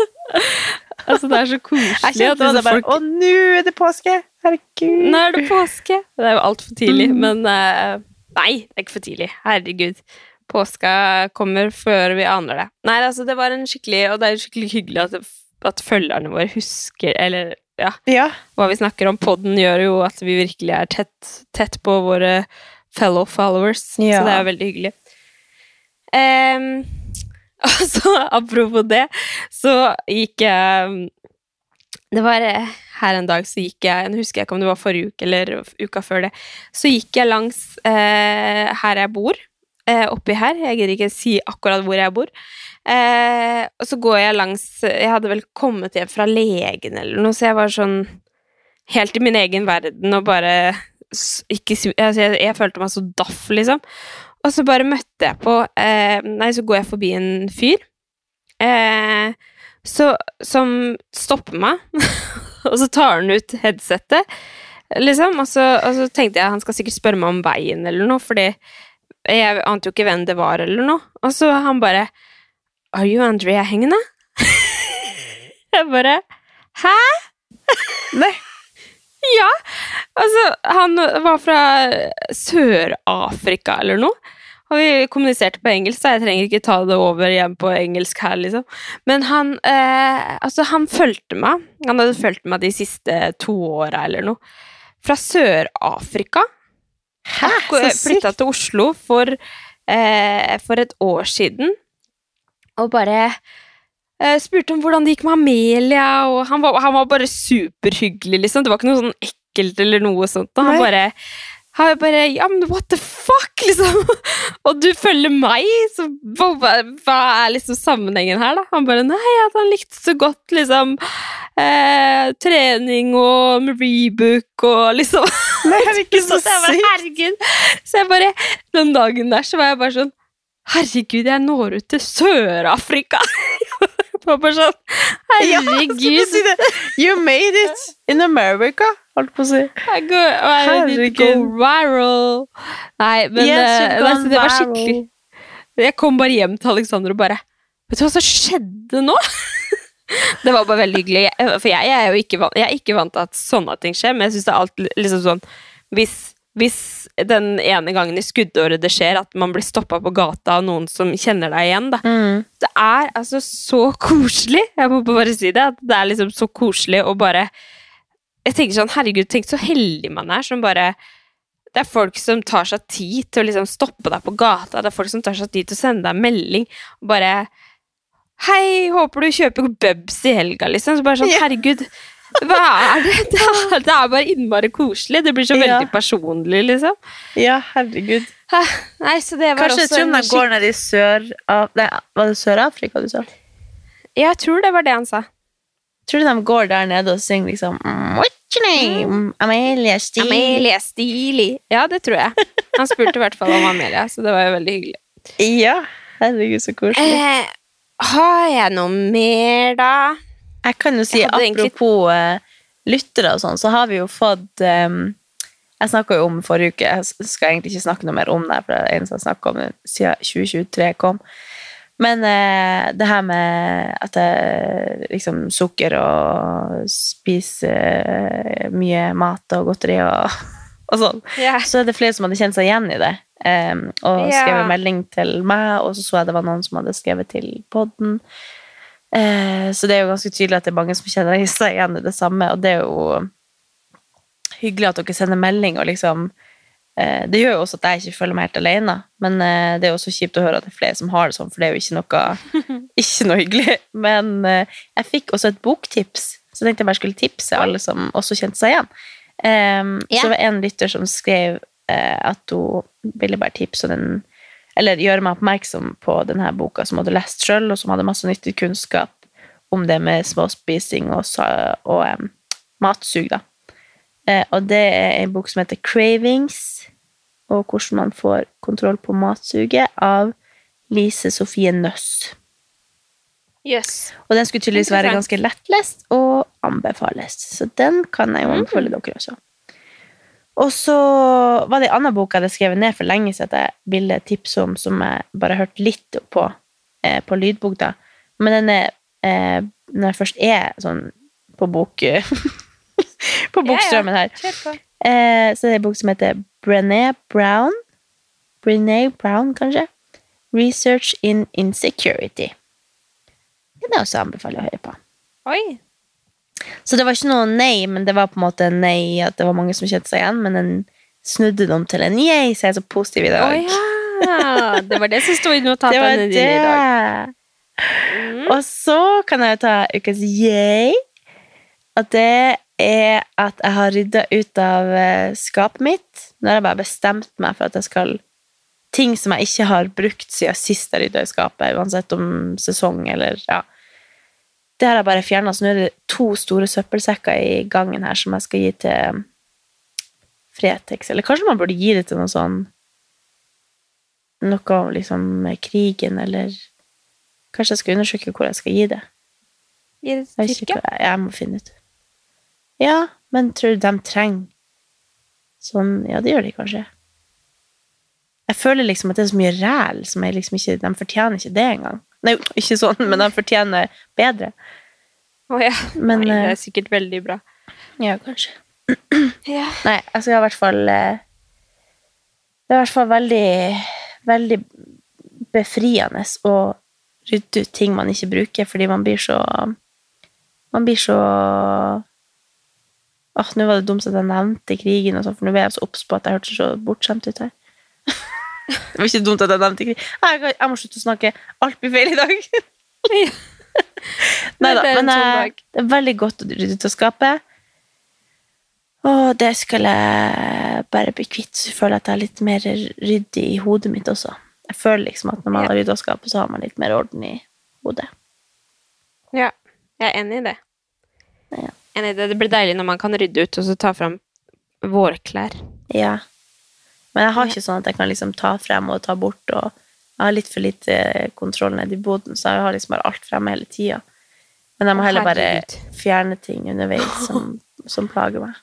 altså, det er så koselig Jeg kjente at det bare folk Å, nå er det påske! Herregud. nå er det påske. Det er jo altfor tidlig, Mm. men uh, Nei, det er ikke for tidlig. Herregud. Påska kommer før vi aner det. Nei, altså, det var en skikkelig Og det er skikkelig hyggelig at, at følgerne våre husker Eller ja, Ja. hva vi snakker om. Podden gjør jo at vi virkelig er tett, tett på våre fellow followers. Ja. Så det er veldig hyggelig. Um, og så, apropos det, så gikk jeg Det var eh, her en dag så gikk jeg Nå husker jeg ikke om det var forrige uke eller uka før det. Så gikk jeg langs eh, her jeg bor. Eh, oppi her. Jeg gidder ikke si akkurat hvor jeg bor. Eh, og så går jeg langs Jeg hadde vel kommet hjem fra legen eller noe, så jeg var sånn helt i min egen verden og bare ikke, altså jeg, jeg følte meg så daff, liksom. Og så bare møtte jeg på eh, Nei, så går jeg forbi en fyr eh, så, som stopper meg, og så tar han ut headsetet, liksom. Og så, og så tenkte jeg han skal sikkert spørre meg om veien eller noe, fordi jeg ante jo ikke hvem det var eller noe. Og så han bare Are you Andrea Hengene? jeg bare Hæ? Nei. Ja. Altså, han var fra Sør-Afrika eller noe. Og vi kommuniserte på engelsk, så jeg trenger ikke ta det over igjen på engelsk her, liksom. Men han eh, Altså, han fulgte meg. Han hadde fulgt meg de siste to åra eller noe. Fra Sør-Afrika. Hæ? Flytta til Oslo for, eh, for et år siden. Og bare eh, spurte om hvordan det gikk med Amelia, og han var, han var bare superhyggelig, liksom. Det var ikke noe sånn ekkelt eller noe sånt. Og han Nei. bare han bare Ja, men what the fuck, liksom? Og du følger meg, så hva, hva- hva er liksom sammenhengen her, da? Han bare Nei, at han likte så godt, liksom eh, Trening og rebook og liksom Nei, herregud, så så jeg bare, herregud. Så jeg bare, den dagen der så var jeg bare sånn Herregud, jeg når ut til Sør-Afrika! Jeg var bare sånn Herregud. You made it in America, holdt på å si. Herregud. go, viral. Nei, men Yes, så det var skikkelig Jeg kom bare hjem til Alexander og bare Vet du hva som skjedde nå? det var bare veldig hyggelig. Jeg- For jeg, er jo ikke vant, jeg er ikke vant til at sånne ting skjer, men jeg syns det er alt liksom sånn hvis, hvis den ene gangen i skuddåret det skjer at man blir stoppa på gata av noen som kjenner deg igjen, da. Mm. Det er altså så koselig. Jeg må bare si det. At det er liksom så koselig å bare Jeg tenker sånn, herregud, tenk så heldig man er som bare Det er folk som tar seg tid til å liksom stoppe deg på gata. Det er folk som tar seg tid til å sende deg en melding og bare Hei, håper du kjøper Bubs i helga, liksom. Så bare sånn, herregud. Hva er det? Det er, det er bare innmari koselig. Det blir så Ja. veldig personlig, liksom. Ja, herregud. Hæ? Nei, så det var Kanskje også tror skik... går ned i sør... Av, Nei, var det Sør-Afrika du sa? Ja, Jeg tror det var det han sa. Tror du de går der nede og synger liksom mm, What's your name? Amelia Steele. Amelia Stilig. Ja, det tror jeg. Han spurte i hvert fall om Amelia, så det var jo veldig hyggelig. Ja. Herregud, så koselig. Eh, har jeg noe mer, da? Jeg kan jo si, apropos egentlig- eh, lyttere og sånn, så har vi jo fått um, Jeg snakka jo om forrige uke, jeg skal egentlig ikke snakke noe mer om det, for det er det eneste jeg snakker om siden 2023 kom. Men eh, det her med at jeg liksom sukker og spiser eh, mye mat og godteri og, og sånn, yeah. så er det flere som hadde kjent seg igjen i det. Um, og Ja. skrevet melding til meg, og så så jeg det var noen som hadde skrevet til podden. Eh, så det er jo ganske tydelig at det er mange som kjenner seg igjen i det samme, og det er jo hyggelig at dere sender melding og liksom eh, Det gjør jo også at jeg ikke føler meg helt alene, men eh, det er jo også kjipt å høre at det er flere som har det sånn, for det er jo ikke noe, ikke noe hyggelig. Men jeg fikk også et boktips, så jeg tenkte jeg bare skulle tipse alle som også kjente seg igjen. Så det var en lytter som skrev at hun ville bare tipse den eller gjøre meg oppmerksom på denne boka som hadde lest sjøl, og som hadde masse nyttig kunnskap om det med småspising og, og um, matsug. Da. Eh, og det er en bok som heter 'Cravings', og hvordan man får kontroll på matsuget, av Lise Sofie Nøss. Yes. Og den skulle tydeligvis være ganske lettlest og anbefales. Så den kan jeg jo anbefale dere også. Og så var det en annen bok jeg hadde skrevet ned for lenge siden at jeg ville tipse om, som jeg bare hørte litt på eh, på lydbok. da. Men den er, eh, når jeg først er sånn på bok på bokstrømmen her, Kjør på. eh, så det er en bok som heter Brené Brown. Brené Brown, kanskje? Research in Insecurity. Den er også anbefaler å høre på. Oi. Så det var ikke noe nei, men det var på en måte en nei at det var mange som kjente seg igjen, men den snudde dem til en yay, så jeg er så positiv i Å Oh, ja. Det var det som sto i notatene dine i dag. Mm. Og så kan jeg jo ta ukas yay. Og det er at jeg har rydda ut av eh, skapet mitt. Nå har jeg bare bestemt meg for at jeg skal Ting som jeg ikke har brukt siden sist jeg rydda i skapet, uansett om sesong eller ja. Det har jeg bare fjerna, så nå er det to store søppelsekker i gangen her som jeg skal gi til Fretex. Eller kanskje man burde gi det til noe sånn Noe om liksom krigen, eller Kanskje jeg skal undersøke hvor jeg skal gi det. Gi det til Tyrkia. Jeg, jeg må finne ut. Ja, men tror du de trenger sånn Ja, det gjør de kanskje. Jeg føler liksom at det er så mye ræl som jeg liksom ikke De fortjener ikke det engang. Nei, ikke sånn, men de fortjener bedre. Å ja. Men Nei, det eh, er sikkert veldig bra. Ja, kanskje. Ja. Nei, altså jeg har i hvert fall eh, Det er i hvert fall veldig Veldig befriende å rydde ut ting man ikke bruker, fordi man blir så Man blir så Åh, nå var det dumt at jeg nevnte krigen, og sånn, for nå ble jeg så obs på at jeg hørtes så bortskjemt ut her. Det var ikke dumt at jeg nevnte krig. Jeg, kan- jeg må slutte å snakke. Alt blir feil i dag. Nei da, men sånn eh, det er veldig godt å rydde ut av skapet. Og det skal jeg bare bli kvitt. Så jeg føler at jeg er litt mer ryddig i hodet mitt også. Jeg føler liksom at når man har rydda skapet, så har man litt mer orden i hodet. ja. Jeg er enig i det. Ja. Enig i det. Det blir deilig når man kan rydde ut og så ta fram vårklær. Ja. Men jeg har ikke sånn at jeg kan liksom ta frem og ta bort, og jeg har litt for lite kontroll nede i boden, så jeg har liksom bare alt fremme hele tida. Men jeg må heller bare fjerne ting underveis som, som plager meg.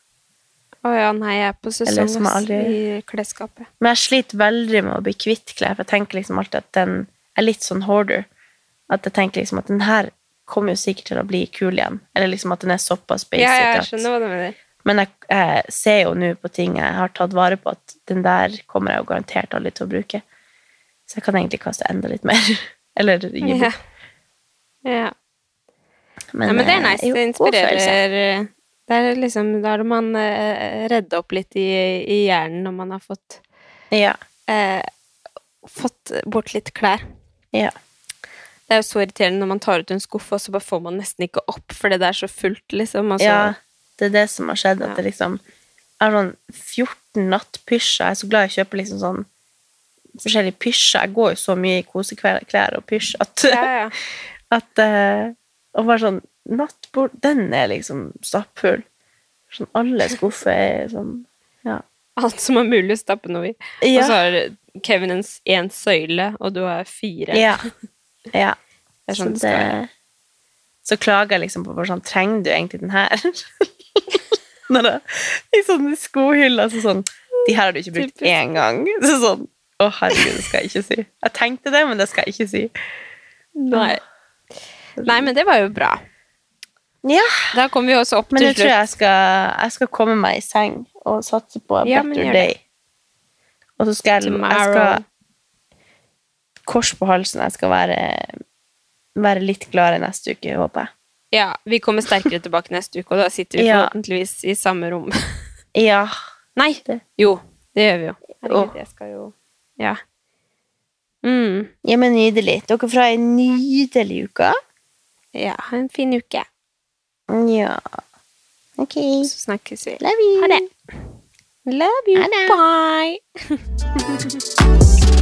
Å ja, nei, jeg er på sesong aldri- i klesskapet. Men jeg sliter veldig med å bli kvitt klær, for jeg tenker liksom alltid at den er litt sånn hoarder. At jeg tenker liksom at den her kommer jo sikkert til å bli kul igjen. Eller liksom at den er såpass basic. Ja, jeg skjønner hva du mener. Men jeg, jeg ser jo nå på ting jeg har tatt vare på, at den der kommer jeg jo garantert aldri til å bruke. Så jeg kan egentlig kaste enda litt mer. Eller gi bort. ja. ja, men det er eh, nice. jo, Det inspirerer, Det er liksom, da det man eh, redde opp litt i, i hjernen når man har fått Ja. eh, fått bort litt klær. Ja. Det er jo så irriterende når man tar ut en skuff, og så bare får man nesten ikke opp fordi det er så fullt, liksom. Altså, ja. Det er det som har skjedd, at det liksom Jeg har sånn 14 nattpysjer. Jeg er så glad i å kjøpe liksom sånn forskjellige pysjer. Jeg går jo så mye i koseklær og pysj at, ja, ja. at uh, Og bare sånn Nattbord, den er liksom stappfull. Sånn alle skuffer er sånn Ja. Alt som er mulig å stappe noe i. Og så har Kevin en, én søyle, og du har fire. Ja. ja. Det er Så, sånn det skal være. det, så klager jeg liksom på bare sånn Trenger du egentlig den her? I sånne skohyller så sånn De her har du ikke brukt Typisk. én gang. Så sånn Å, herregud, det skal jeg ikke si. Jeg tenkte det, men det skal jeg ikke si. Nei. Nei, men det var jo bra. Ja, Da kom vi også opp men til jeg tror slutt. jeg skal, jeg skal komme meg i seng og satse på a Ja, better day. Og så skal jeg, jeg skal Kors på halsen. Jeg skal være, være litt gladere neste uke, håper jeg. Ja, vi kommer sterkere tilbake neste uke, og da sitter vi Ja. forhåpentligvis i samme rom. Ja. Nei, Det- jo, det gjør vi jo. Herregud, jeg skal jo Ja. Mm. ja, men nydelig. Dere får ha ei nydelig uke. Ja, ha en fin uke. Ja. Ok. Så snakkes vi. Love you. Ha det. Love you. Bye.